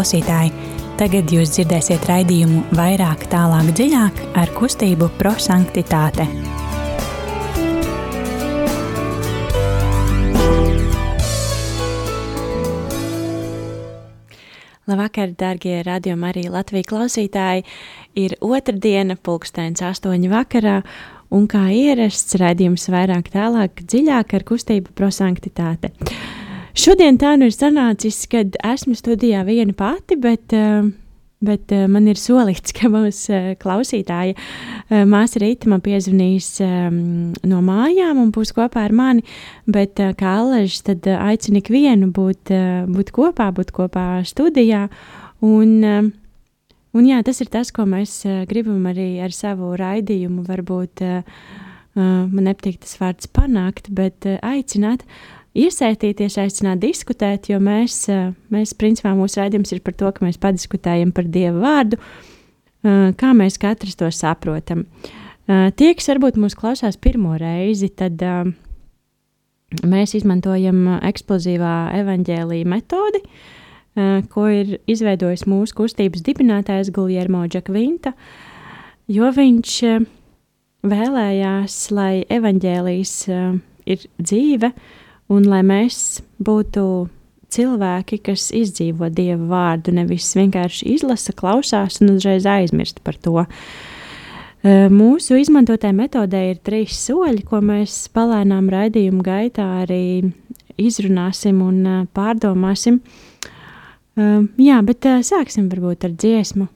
klausītāji! Tagad jūs dzirdēsiet raidījumu vairāk, tālāk, dziļāk ar kustību prosanktitāte. Labvakar, darbie radiokamā arī Latvijas klausītāji! Ir otrdiena, pulkstenis astoņi vakarā, un kā ierasts raidījums vairāk, tālāk, dziļāk ar kustību prosanktitāte. Šodien tā nu ir sanācis, kad esmu studijā viena pati, bet, eh, bet eh, man ir solīts, ka mūsu eh, klausītāja māsa Rīta man piezvanīs no mājām un būs kopā ar mani. Bet kā Alažs, tad aicinu ikvienu būt, būt kopā, būt kopā studijā. Un, un jā, tas ir tas, ko mēs gribam arī ar savu raidījumu. Varbūt man nepatīk tas vārds panākt, bet aicināt iesaistīties, aicināt diskutēt, jo mēs, mēs principā mūsu raidījums ir par to, ka mēs padiskutējam par Dieva vārdu, kā mēs katrs to saprotam. Tie, kas varbūt mūs klausās pirmo reizi, tad mēs izmantojam eksplozīvā evaņģēlīja metodi, ko ir izveidojis mūsu kustības dibinātājs Guljermo Džakvinta, jo viņš vēlējās, lai evaņģēlījis ir dzīve, uh, un lai mēs būtu cilvēki, kas izdzīvo Dieva vārdu, nevis vienkārši izlasa, klausās un uzreiz aizmirst par to. Mūsu izmantotajā metodē ir trīs soļi, ko mēs palēnām raidījuma gaitā arī izrunāsim un pārdomāsim. Jā, bet sāksim varbūt ar dziesmu.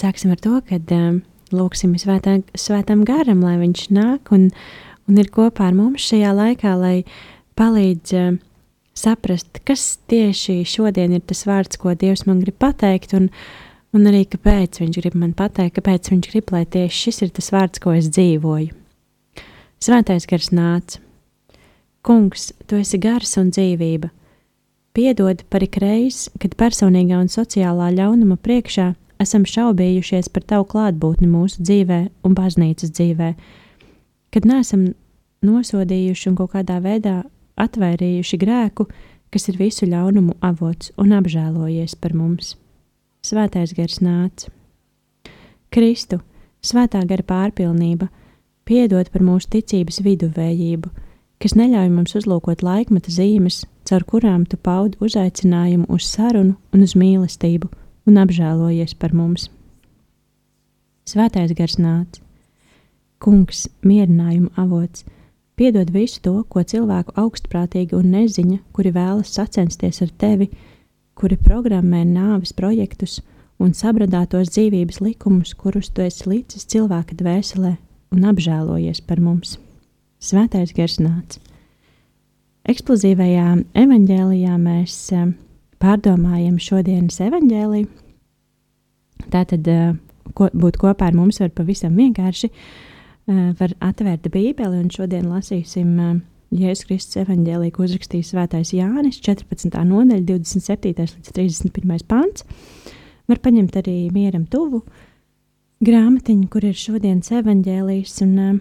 Sāksim ar to, ka um, lūksim svētā, svētam garam, lai viņš nāk un, un ir kopā ar mums šajā laikā, lai palīdz uh, saprast, kas tieši šodien ir tas vārds, ko Dievs man grib pateikt, un, un arī kāpēc viņš grib man pateikt, kāpēc viņš grib, lai tieši šis ir tas vārds, ko es dzīvoju. Svētais gars nāca. Kungs, tu esi gars un dzīvība. Piedod par ikreiz, kad personīgā un sociālā ļaunuma priekšā esam šaubījušies par tavu klātbūtni mūsu dzīvē un baznīcas dzīvē, kad neesam nosodījuši un kaut kādā veidā atvairījuši grēku, kas ir visu ļaunumu avots un apžēlojies par mums. Svētais gars nāca. Kristu, svētā gara pārpilnība, piedod par mūsu ticības viduvējību, kas neļauj mums uzlūkot laikmeta zīmes, caur kurām tu paudi uzaicinājumu uz sarunu un uz mīlestību, un apžēlojies par mums. Svētais gars nāc, Kungs, mierinājuma avots, piedod visu to, ko cilvēku augstprātīgi un neziņa, kuri vēlas sacensties ar tevi, kuri programmē nāves projektus un sabradātos dzīvības likumus, kurus tu esi licis cilvēka dvēselē un apžēlojies par mums. Svētais gars nāc. Eksplozīvajā evanģēlijā mēs eh, pārdomājam šodienas evanģēliju. Tātad eh, ko, būt kopā ar mums var pavisam vienkārši. Eh, var atvērt Bībeli un šodien lasīsim Jēzus Kristus evanģēliju, ko uzrakstījis Svētais Jānis, 14. nodaļa, 27. līdz 31. pāns. Var paņemt arī mieram tuvu grāmatiņu, kur ir šodienas evanģēlijas, un uh,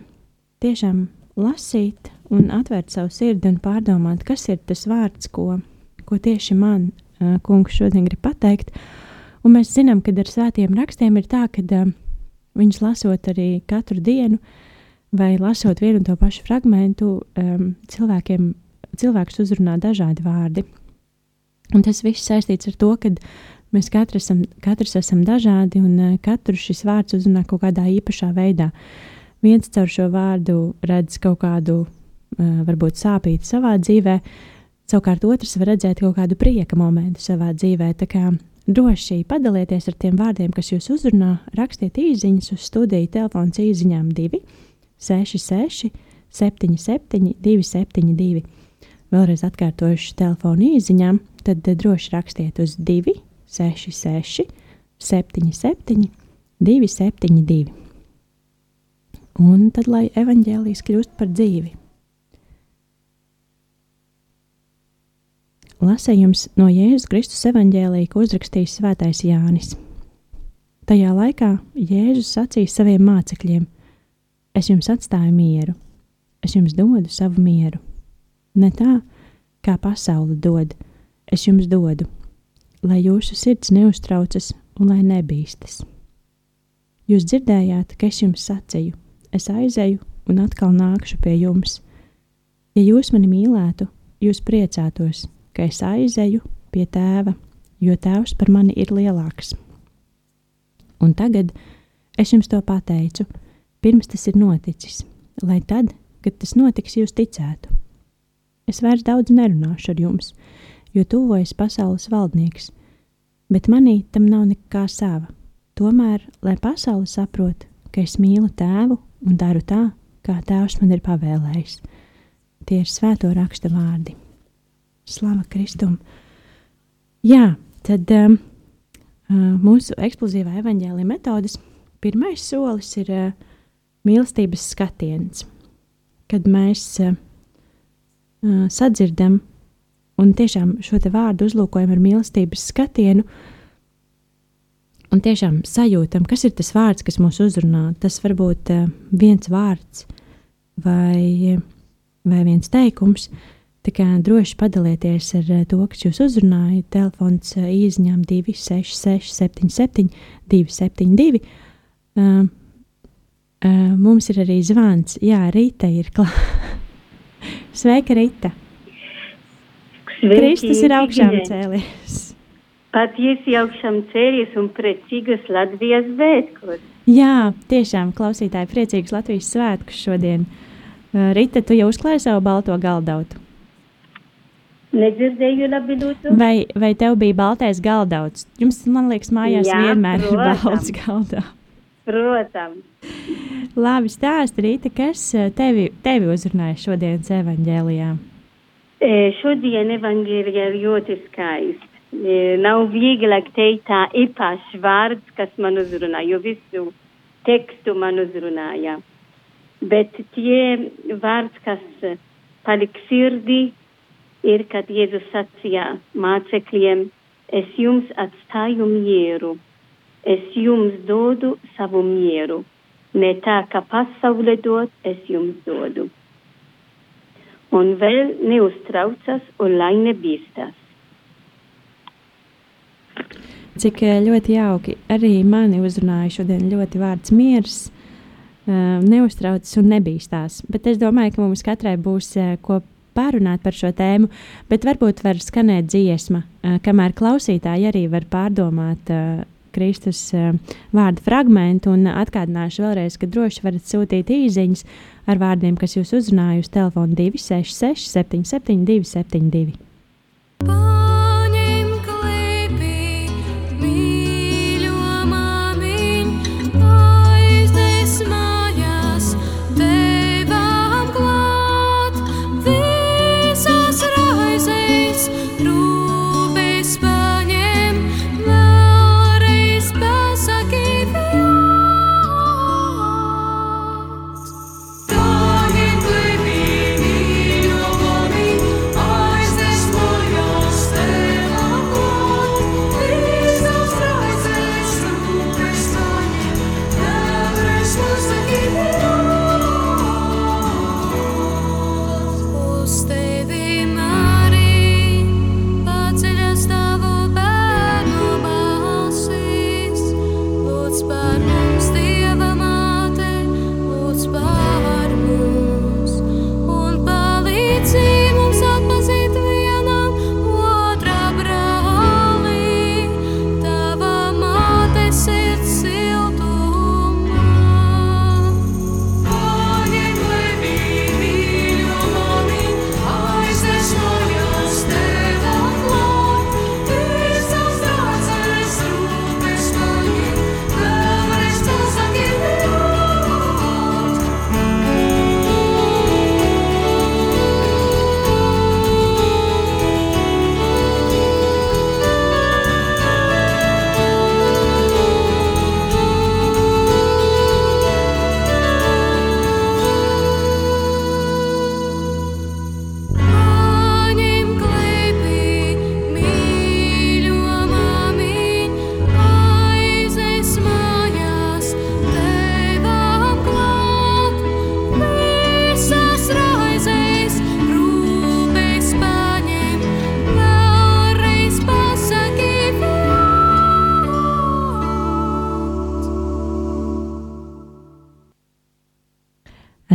tiešām lasīt un atvērt savu sirdi un pārdomāt, kas ir tas vārds, ko, ko tieši man uh, kungs šodien grib pateikt. Un mēs zinām, ka ar svētiem rakstiem ir tā, ka uh, viņus lasot arī katru dienu, vai lasot vienu un to pašu fragment, um, cilvēkiem, cilvēks uzrunā dažādi vārdi. Un tas viss saistīts ar to, ka Mēs katrs esam, katrs esam dažādi, un uh, katrs šis vārds uzrunā kaut kādā īpašā veidā. Viens caur šo vārdu redz kaut kādu, uh, varbūt sāpīgu savā dzīvē, savukārt otrs var redzēt kaut kādu prieka momentu savā dzīvē. Tā kā droši padalieties ar tiem vārdiem, kas jūs uzrunā, rakstiet īsiņas uz studiju telefons īsiņām 2, 66, 77, 272. Vēlreiz atkārtošu telefonu īsiņām, tad droši rakstiet uz 2. 66, 77, 272. Un tad, lai evaņģēlijas kļūst par dzīvi. Lasējums no Jēzus Kristus evaņģēlīja, ko uzrakstījis Svētais Jānis. Tajā laikā Jēzus sacīja saviem mācekļiem: Es jums atstāju mieru, es jums dodu savu mieru. Ne tā, kā pasaule dod, es jums dodu lai jūsu sirds neuztraucas un lai nebīstas. Jūs dzirdējāt, ka es jums sacīju, es aizēju un atkal nākšu pie jums. Ja jūs mani mīlētu, jūs priecātos, ka es aizēju pie tēva, jo tēvs par mani ir lielāks. Un tagad es jums to pateicu, pirms tas ir noticis, lai tad, kad tas notiks, jūs ticētu. Es vairs daudz nerunāšu ar jums, jo tuvojas pasaules valdnieks, bet manī tam nav nekā sava. Tomēr, lai pasaule saprot, ka es mīlu tēvu un daru tā, kā tēvs man ir pavēlējis. Tie ir svēto raksta vārdi. Slava Kristum! Jā, tad um, uh, mūsu eksplozīvā evaņģēlīja metodas pirmais solis ir uh, mīlestības skatiens, kad mēs uh, uh, sadzirdam un tiešām šo vārdu uzlūkojam ar mīlestības skatienu. Un tiešām sajūtam, kas ir tas vārds, kas mūs uzrunā. Tas var būt uh, viens vārds vai, vai viens teikums. Tā kā droši padalieties ar uh, to, kas jūs uzrunāja. Telefons uh, izņem 266, 77, 272. Uh, uh, mums ir arī zvans. Jā, Rīta ir klāta. Sveika, Rīta! Sveiki, Kristus ir augšām cēlies. Patiesi augšām cēlies un priecīgas Latvijas svētkus. Jā, tiešām klausītāji priecīgas Latvijas svētkus šodien. Uh, Rita, tu jau uzklāji savu balto galdautu? Nedzirdēju labi lūdzu. Vai, vai tev bija baltais galdauts? Jums, man liekas, mājās Jā, vienmēr protams. ir balts galdauts. Protams. Labi, stāsti, Rīta, kas uh, tevi, tevi uzrunāja šodienas evaņģēlijā? Šodien evangelija ir ļoti skaists. Nav vieglāk teikt tā īpašs vārds, kas man uzrunā, jo visu tekstu man uzrunāja. Bet tie vārds, kas paliks sirdī, ir, kad Jēzus sacīja mācekļiem, es jums atstāju mieru, es jums dodu savu mieru, ne tā, kā pasaule dod, es jums dodu un vēl neuztraucas un lai nebīstas. Cik eh, ļoti jauki arī mani uzrunāja šodien ļoti vārds miers. neuztraucas un nebīstās. Bet es domāju, ka mums katrai būs ko pārunāt par šo tēmu, bet varbūt var skanēt dziesma, kamēr klausītāji arī var pārdomāt Kristus vārdu fragment un atgādināšu vēlreiz, ka droši varat sūtīt īsiņas ar vārdiem, kas jūs uzrunāja uz telefonu 266 77 272.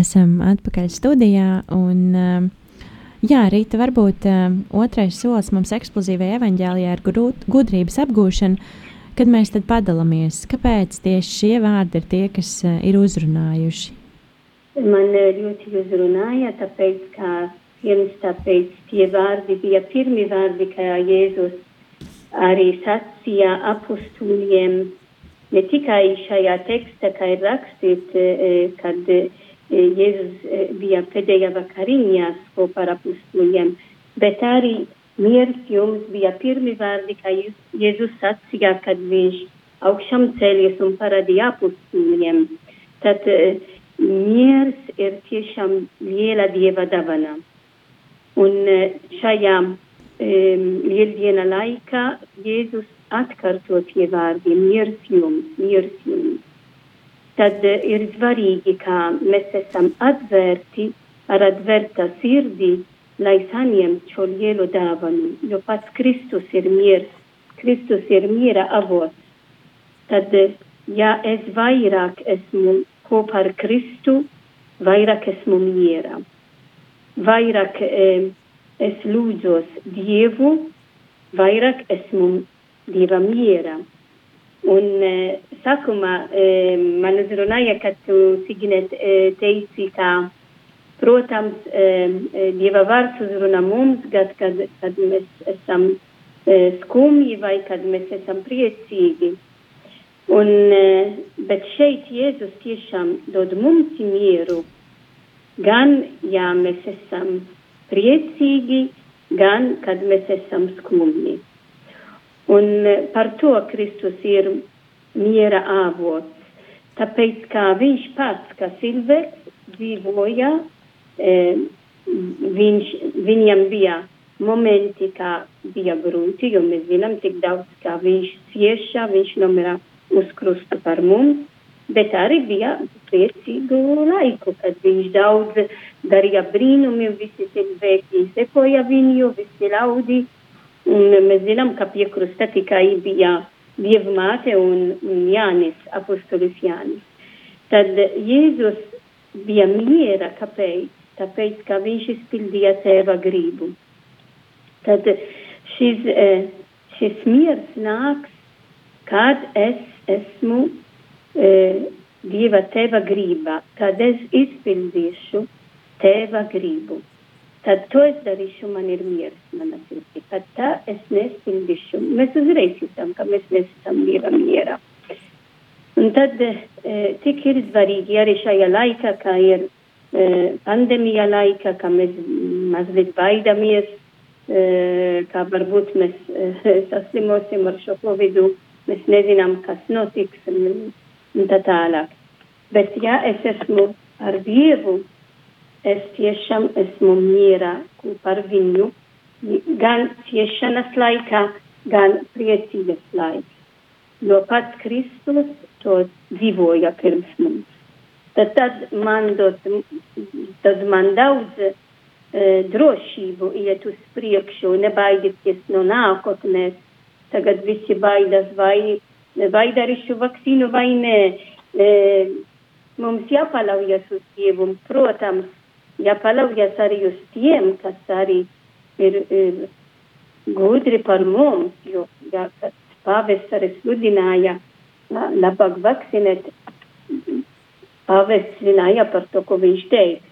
Esam atpakaļ studijā. Un, uh, jā, Rīta, varbūt uh, otrais solis mums eksplozīvajā evaņģēlijā ir gudrības apgūšana, kad mēs tad padalāmies. Kāpēc tieši šie vārdi ir tie, kas uh, ir uzrunājuši? Man ļoti uzrunāja, tāpēc, ka pirms tāpēc tie vārdi bija pirmi vārdi, kā Jēzus arī sacīja apustūļiem, ne tikai šajā tekstā, kā ir rakstīts, kad Jēzus bija pēdējā vakariņās kopā ar apustuliem, bet arī miers jums bija pirmi vārdi, kā Jēzus sacīja, kad viņš augšām cēlies un parādīja apustuliem. Tad miers ir tiešām liela dieva dāvana. Un šajā um, lieldiena laikā Jēzus atkārto tie vārdi miers jums, miers jums tad eh, ir svarīgi, ka mēs esam atvērti ar atvērta sirdī, lai saņemtu šo lielu dāvanu, jo pats Kristus ir miers, Kristus ir miera avots. Tad, eh, ja es vairāk esmu kopā ar Kristu, vairāk esmu miera. Vairāk eh, es lūdzos Dievu, vairāk esmu Dieva miera. Un uh, sākumā uh, man uzrunāja, ka tu, Signet, uh, teici, ka, protams, Dieva vārds uzrunā mums, kad, kad, kad mēs esam skumji vai kad mēs esam priecīgi. Un, bet šeit Jēzus tiešām dod mums mieru, gan, ja mēs esam priecīgi, gan, kad mēs esam skumji. Un e, par to Kristus ir miera avots. Tāpēc, kā viņš pats, kā cilvēks, dzīvoja, e, viņš, viņam bija momenti, kā bija grūti, jo mēs zinām, cik daudz, kā viņš cieša, viņš nomira uz krustu par mums, bet arī bija priecīgu laiku, kad viņš daudz darīja brīnumi, visi cilvēki sekoja viņu, visi laudi Un mēs zinām, ka pie krusta tikai bija Dieva māte un, un Jānis, apustulis Jānis. Tad Jēzus bija miera, kāpēc? Tāpēc, ka viņš izpildīja tēva gribu. Tad šis, eh, šis miers nāks, kad es esmu e, Dieva tēva gribā, kad es izpildīšu tēva gribu. Tad to es darīšu, man ir miers, mana sirdī. Tad tā es nespildīšu. Mēs uzreiz jūtam, ka mēs nesam Dieva mierā. Un tad e, tik ir svarīgi arī šajā laikā, kā ir e, pandēmija laikā, ka mēs mazliet baidamies, e, kā varbūt mēs e, saslimosim ar šo covidu mēs nezinām, kas notiks un, un tā tālāk. Bet ja es esmu ar Dievu, es tiešām esmu mierā par viņu, gan ciešanas laikā, gan priecības laikā. Jo pats Kristus to dzīvoja pirms mums. Tad, tad man dod, tad man daudz e, drošību iet uz priekšu, nebaidieties no nākotnes, tagad visi baidās, vai, vai darīšu vakcīnu vai nē. E, mums jāpaļaujas uz Dievu, protams, jāpaļaujas arī uz tiem, kas arī ir, ir gudri par mums, jo, ja, pāvests arī sludināja, labāk vakcinēt, pāvests zināja par to, ko viņš teica.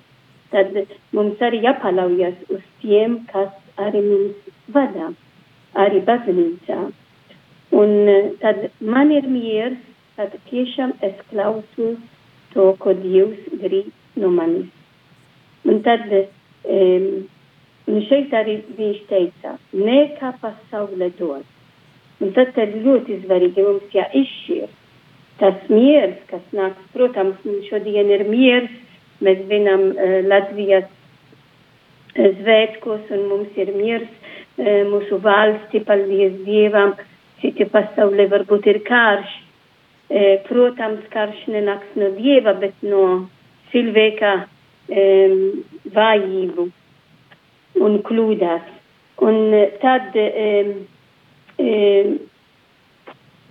Tad mums arī jāpaļaujas uz tiem, kas arī mums vadā arī baznīcā. Un eh, tad man ir miers, tad tiešām es klausos to, ko Dievs grib no manis. Un tad um, un šeit arī viņš teica, ne kā pasaule dod. Un tad ir ļoti svarīgi mums jāizšķir tas miers, kas nāks. Protams, mums šodien ir miers, mēs zinām uh, Latvijas uh, svētkos un mums ir miers E, mūsu valsti, paldies Dievam, citi pasaulē varbūt ir karš. E, protams, karš nenāks no Dieva, bet no cilvēka e, vājību un kļūdās. Un tad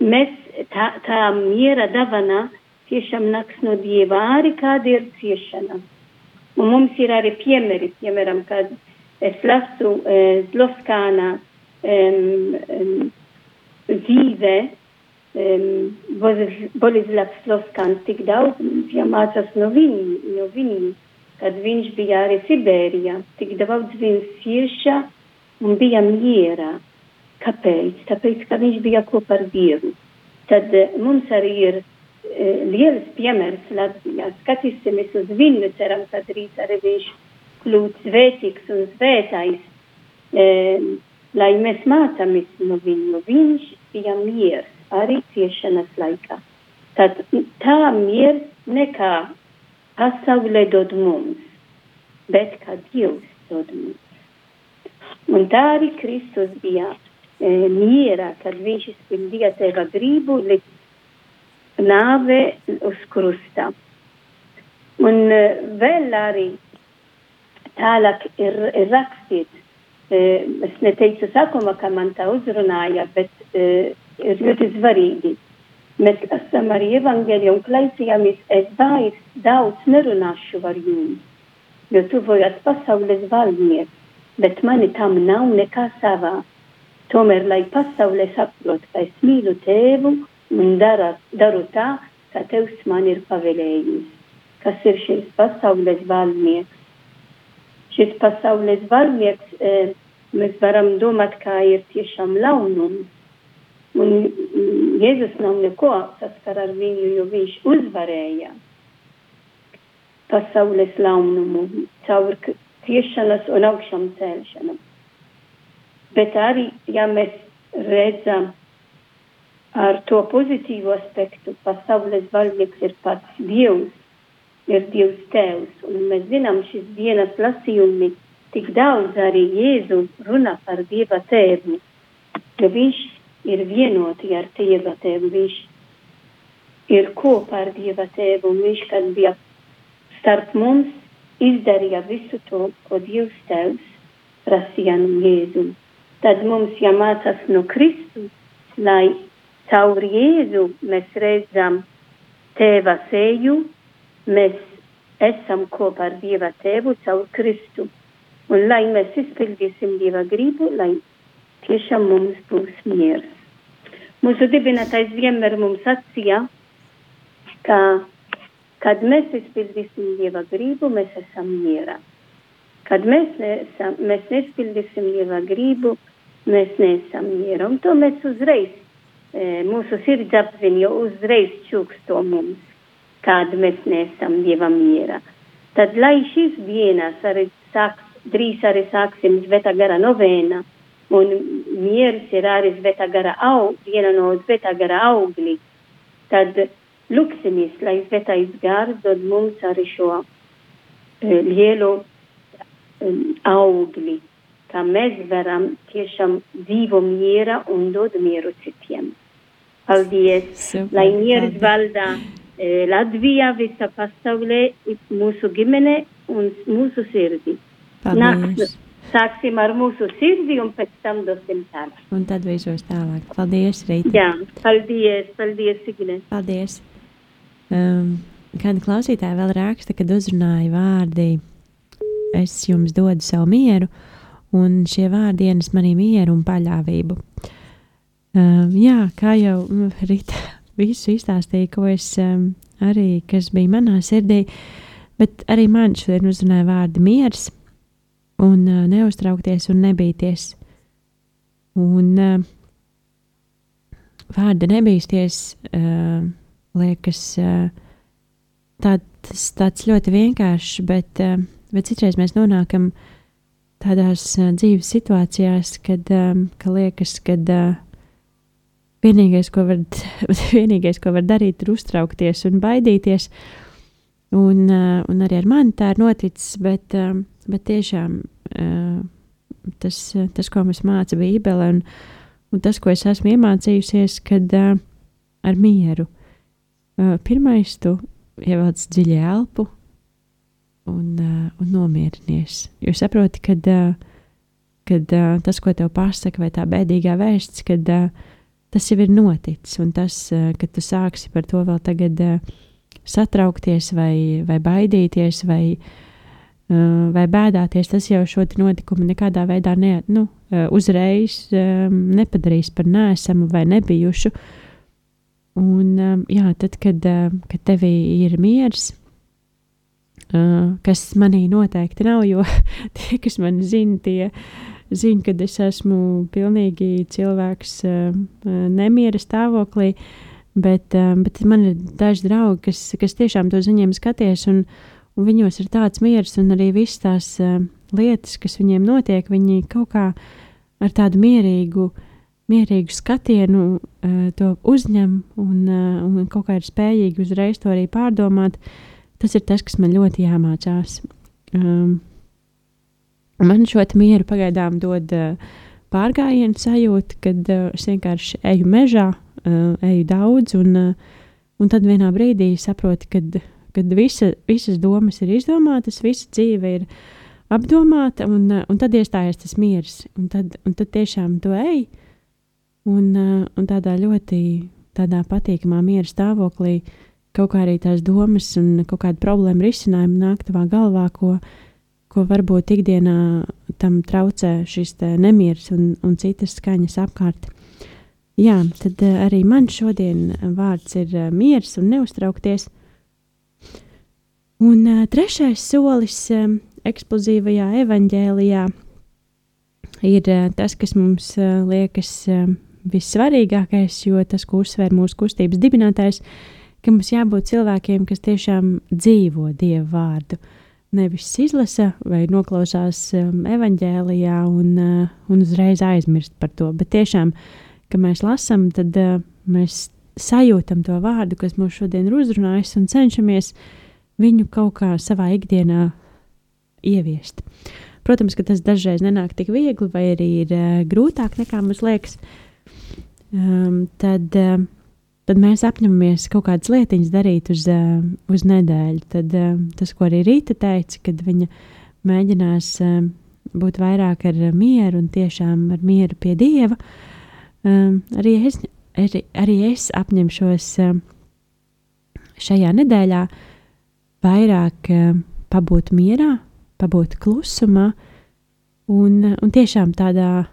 mēs tā, tā miera davana tiešām nāks no Dieva, arī kāda ir ciešana. Un mums ir arī piemēri, piemēram, kad Slastu Zloskāna dzīve, Bolizlavs Sloskāns tik daudz jāmācās no viņa, no viņa, kad viņš bija arī Sibērijā, tik daudz viņš cieša un bija mierā. Kāpēc? Tāpēc, ka viņš bija kopā ar Dievu. Tad mums arī ir liels piemērs Latvijā. Skatīsimies uz viņu, ceram, ka drīz arī viņš kļūt svētīgs un svētais, e, lai mēs mācāmies no viņu. Viņš bija miers arī ciešanas laikā. Tad tā miers nekā pasaulē dod mums, bet kā Dievs dod mums. Un tā arī Kristus bija e, mierā, kad viņš izpildīja teva gribu līdz nāve uz krusta. Un e, vēl arī tālāk ir, ir rakstīts. Es neteicu sākumā, ka man tā uzrunāja, bet ir ļoti svarīgi. Mēs esam arī evaņģēļi un klausījāmies, es vairs daudz nerunāšu ar jums, jo tuvojas pasaules valnieks, bet mani tam nav nekā savā. Tomēr, lai pasaulē saprot, ka es mīlu tēvu un dara, daru tā, kā tevs man ir pavēlējis, kas ir šis pasaules valnieks šis pasaules varnieks, e, mēs varam domāt, kā ir tiešām launums. Un mm, Jēzus nav neko saskar ar viņu, jo viņš uzvarēja pasaules launumu caur ciešanas un augšām celšanām. Bet arī, ja mēs redzam ar to pozitīvu aspektu, pasaules valdnieks ir pats Dievs, ir Dievs Tēvs. Un mēs zinām šis dienas lasījumi tik daudz arī Jēzu runā par Dieva Tēvu, jo viņš ir vienoti ar Dieva Tēvu, viņš ir kopā ar Dieva Tēvu, un viņš, kad bija starp mums, izdarīja visu to, ko Dievs Tēvs prasīja no Jēzu. Tad mums jāmācās no Kristus, lai caur Jēzu mēs redzam tēva seju, mēs esam kopā ar Dieva tēvu caur Kristu. Un lai mēs izpildīsim Dieva gribu, lai tiešām mums būs miers. Mūsu dibinātais vienmēr mums atsīja, ka, kad mēs izpildīsim Dieva gribu, mēs esam mierā. Kad mēs, neesam, mēs nespildīsim Dieva gribu, mēs neesam mierā. Un to mēs uzreiz, e, mūsu sirdsapziņa uzreiz čuksto mums, kad mēs neesam Dieva mierā. Tad, lai šīs dienas arī sāks, drīz arī sāksim Sveta gara novēna, un miers ir arī Sveta gara aug, viena no Sveta gara augļi, tad lūksimies, lai Svetais gars dod mums arī šo e, lielu um, augļi, kā mēs varam tiešām dzīvo miera un dod mieru citiem. Paldies, Super, lai mieras valdā e, Latvijā, visā pasaulē, mūsu ģimene un mūsu sirdi. Paldies. Sāksim ar mūsu sirdi un pēc tam dosim tālāk. Un tad visos tālāk. Paldies, Rīta. Jā, paldies, paldies, Signe. Paldies. Um, kāda klausītāja vēl raksta, kad uzrunāja vārdi es jums dodu savu mieru, un šie vārdi ienes manī mieru un paļāvību. Um, jā, kā jau Rīta visu izstāstīja, ko es um, arī, kas bija manā sirdī, bet arī man šodien uzrunāja vārdi miers un uh, neuztraukties un nebīties. Un uh, vārda nebīsties uh, liekas uh, tāds, tāds ļoti vienkāršs, bet uh, bet citreiz mēs nonākam tādās uh, dzīves situācijās, kad um, ka liekas, ka uh, vienīgais, ko var, vienīgais, ko var darīt, ir uztraukties un baidīties. Un, uh, un arī ar mani tā ir noticis, bet, uh, bet tiešām uh, tas, tas, ko mums māca Bībele, un, un tas, ko es esmu iemācījusies, kad uh, ar mieru. Uh, pirmais, tu ievelc dziļi elpu, un, un nomierinies. Jo saproti, ka kad, uh, tas, ko tev pasaka, vai tā bēdīgā vēsts, kad tas jau ir noticis, un tas, ka tu sāksi par to vēl tagad satraukties, vai, vai baidīties, vai, uh, vai bēdāties, tas jau šo notikumu nekādā veidā ne, nu, uh, uzreiz um, nepadarīs par nēsamu vai nebijušu. Un, jā, tad, kad, uh, kad tevī ir miers, uh, kas manī noteikti nav, jo tie, kas man zina, tie zina, ka es esmu pilnīgi cilvēks uh, nemiera stāvoklī. Bet, uh, bet man ir daži draugi, kas, kas tiešām to ziņiem skaties, un, un viņos ir tāds miers, un arī visas tās uh, lietas, kas viņiem notiek, viņi kaut kā ar tādu mierīgu, mierīgu skatienu uh, to uzņem un, uh, un kaut kā ir spējīgi uzreiz to arī pārdomāt. Tas ir tas, kas man ļoti jāmācās. Um, man šo mieru pagaidām dod uh, pārgājienu sajūta, kad uh, es vienkārši eju mežā, uh, eju daudz, un, uh, un tad vienā brīdī saprotu, kad, kad visa, visas domas ir izdomātas, visa dzīve ir apdomāta, un, uh, un tad iestājas tas miers, un tad, un tad tiešām to ej, un, uh, un tādā ļoti tādā patīkamā miera stāvoklī kaut kā arī tās domas un kaut kāda problēma risinājumi nāk tavā galvā, ko, ko varbūt ikdienā tam traucē šis nemieris un, un citas skaņas apkārt. Jā, tad uh, arī man šodien vārds ir miers un neuztraukties. Un uh, trešais solis uh, eksplozīvajā evaņģēlijā ir uh, tas, kas mums uh, liekas uh, vissvarīgākais, jo tas, ko uzsver mūsu kustības dibinātājs, ka mums jābūt cilvēkiem, kas tiešām dzīvo Dieva vārdu. Nevis izlasa vai noklausās um, evanģēlijā un, uh, un uzreiz aizmirst par to, bet tiešām, ka mēs lasām, tad uh, mēs sajūtam to vārdu, kas mums šodien ir uzrunājis, un cenšamies viņu kaut kā savā ikdienā ieviest. Protams, ka tas dažreiz nenāk tik viegli, vai arī ir uh, grūtāk nekā mums liekas. Um, tad uh, tad mēs apņemamies kaut kādas lietiņas darīt uz, uh, uz nedēļu. Tad uh, tas, ko arī Rīta teica, kad viņa mēģinās uh, būt vairāk ar mieru un tiešām ar mieru pie Dieva, um, arī, es, arī, arī es apņemšos uh, šajā nedēļā vairāk uh, pabūt mierā, pabūt klusumā un, un tiešām tādā,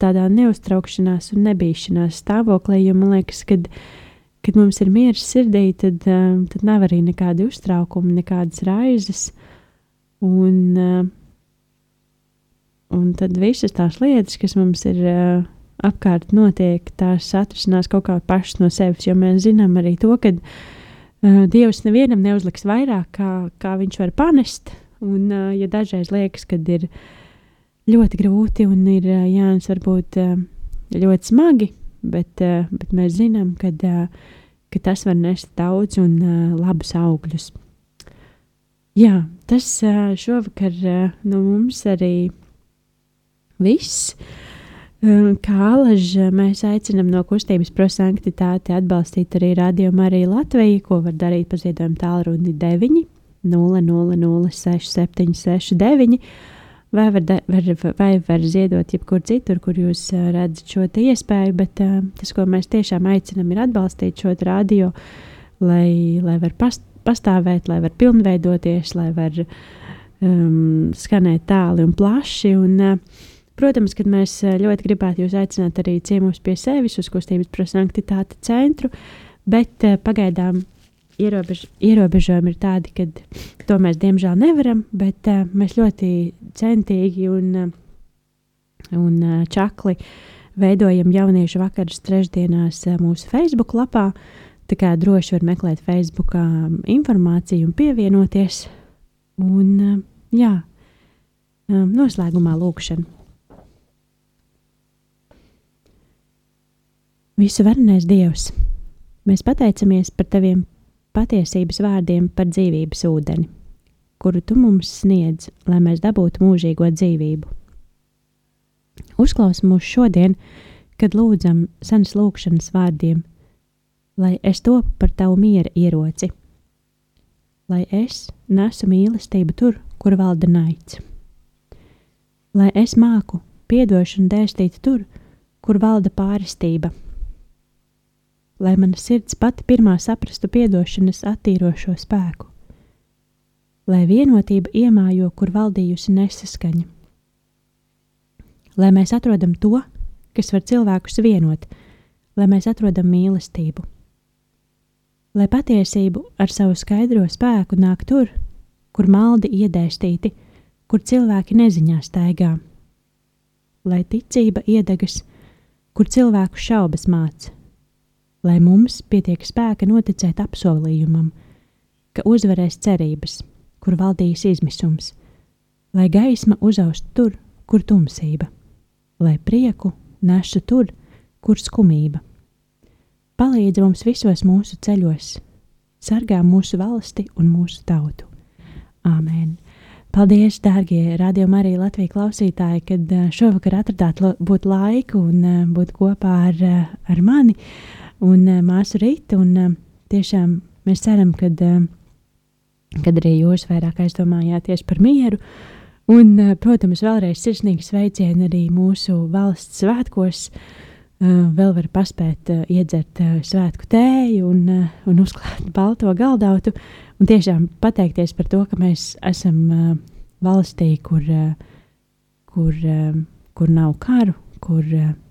tādā neuztraukšanās un nebīšanās stāvoklī, jo man liekas, ka kad mums ir miers sirdī, tad, uh, tad nav arī nekādi uztraukumi, nekādas raizes. Un, un tad visas tās lietas, kas mums ir apkārt notiek, tās atrisinās kaut kā pašas no sevis. Jo mēs zinām arī to, ka Dievs nevienam neuzliks vairāk, kā, kā viņš var panest. Un, uh, ja dažreiz liekas, ka ir ļoti grūti un ir uh, jānis varbūt ļoti smagi, bet, bet mēs zinām, ka, ka tas var nest daudz un labus augļus. Jā, tas šovakar no mums arī viss. Kā alaži mēs aicinām no kustības prosanktitāti atbalstīt arī Radio Mariju Latviju, ko var darīt pa ziedojumu tālruni 9 000 6769 vai var, da, var, vai var ziedot jebkur citur, kur jūs uh, redzat šo iespēju, bet uh, tas, ko mēs tiešām aicinām, ir atbalstīt šo radio, lai, lai var past, pastāvēt, lai var pilnveidoties, lai var um, skanēt tāli un plaši. Un, uh, Protams, kad mēs ļoti gribētu jūs aicināt arī ciemos pie sevis uz kustības prosanktitāte centru, bet pagaidām ierobež, ierobežojumi ir tādi, ka to mēs diemžēl nevaram, bet uh, mēs ļoti centīgi un, un čakli veidojam jauniešu vakarus trešdienās mūsu Facebook lapā. Tā kā droši var meklēt Facebook informāciju un pievienoties. Un, jā, um, noslēgumā lūkšana. Visu varenais Dievs, mēs pateicamies par Taviem patiesības vārdiem par dzīvības ūdeni, kuru tu mums sniedz, lai mēs dabūtu mūžīgo dzīvību. Uzklaus mūs šodien, kad lūdzam senas lūkšanas vārdiem, lai es topu par tavu miera ieroci, lai es nesu mīlestību tur, kur valda naids, lai es māku piedošanu dēstīt tur, kur valda pārestība lai mana sirds pati pirmā saprastu piedošanas attīrošo spēku, lai vienotība iemājo, kur valdījusi nesaskaņa, lai mēs atrodam to, kas var cilvēkus vienot, lai mēs atrodam mīlestību, lai patiesību ar savu skaidro spēku nāk tur, kur maldi iedēstīti, kur cilvēki neziņā staigā, lai ticība iedegas, kur cilvēku šaubas māca lai mums pietiek spēka noticēt apsolījumam, ka uzvarēs cerības, kur valdīs izmisums, lai gaisma uzaust tur, kur tumsība, lai prieku nesu tur, kur skumība. Palīdz mums visos mūsu ceļos, sargā mūsu valsti un mūsu tautu. Āmen! Paldies, dārgie radiokamā arī Latvijas klausītāji, kad šovakar atradāt būt laiku un būt kopā ar, ar mani. Uh, un uh, māsu Rītu. Un, uh, tiešām mēs ceram, ka uh, kad arī jūs vairāk aizdomājāties par mieru. Un, protams, vēlreiz sirsnīgi sveicieni arī mūsu valsts svētkos. Vēl var paspēt iedzert svētku tēju un, un uzklāt balto galdautu. Un tiešām pateikties par to, ka mēs esam valstī, kur, kur, kur nav karu, kur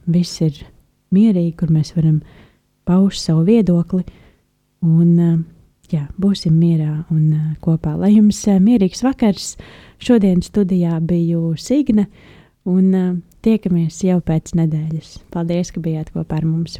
viss ir mierīgi, kur mēs varam uh, pauž savu viedokli. Un, eh, jā, būsim mierā un eh, kopā. Lai jums eh, mierīgs vakars. Šodien studijā biju Signe un tiekamies jau pēc nedēļas. Paldies, ka bijāt kopā ar mums!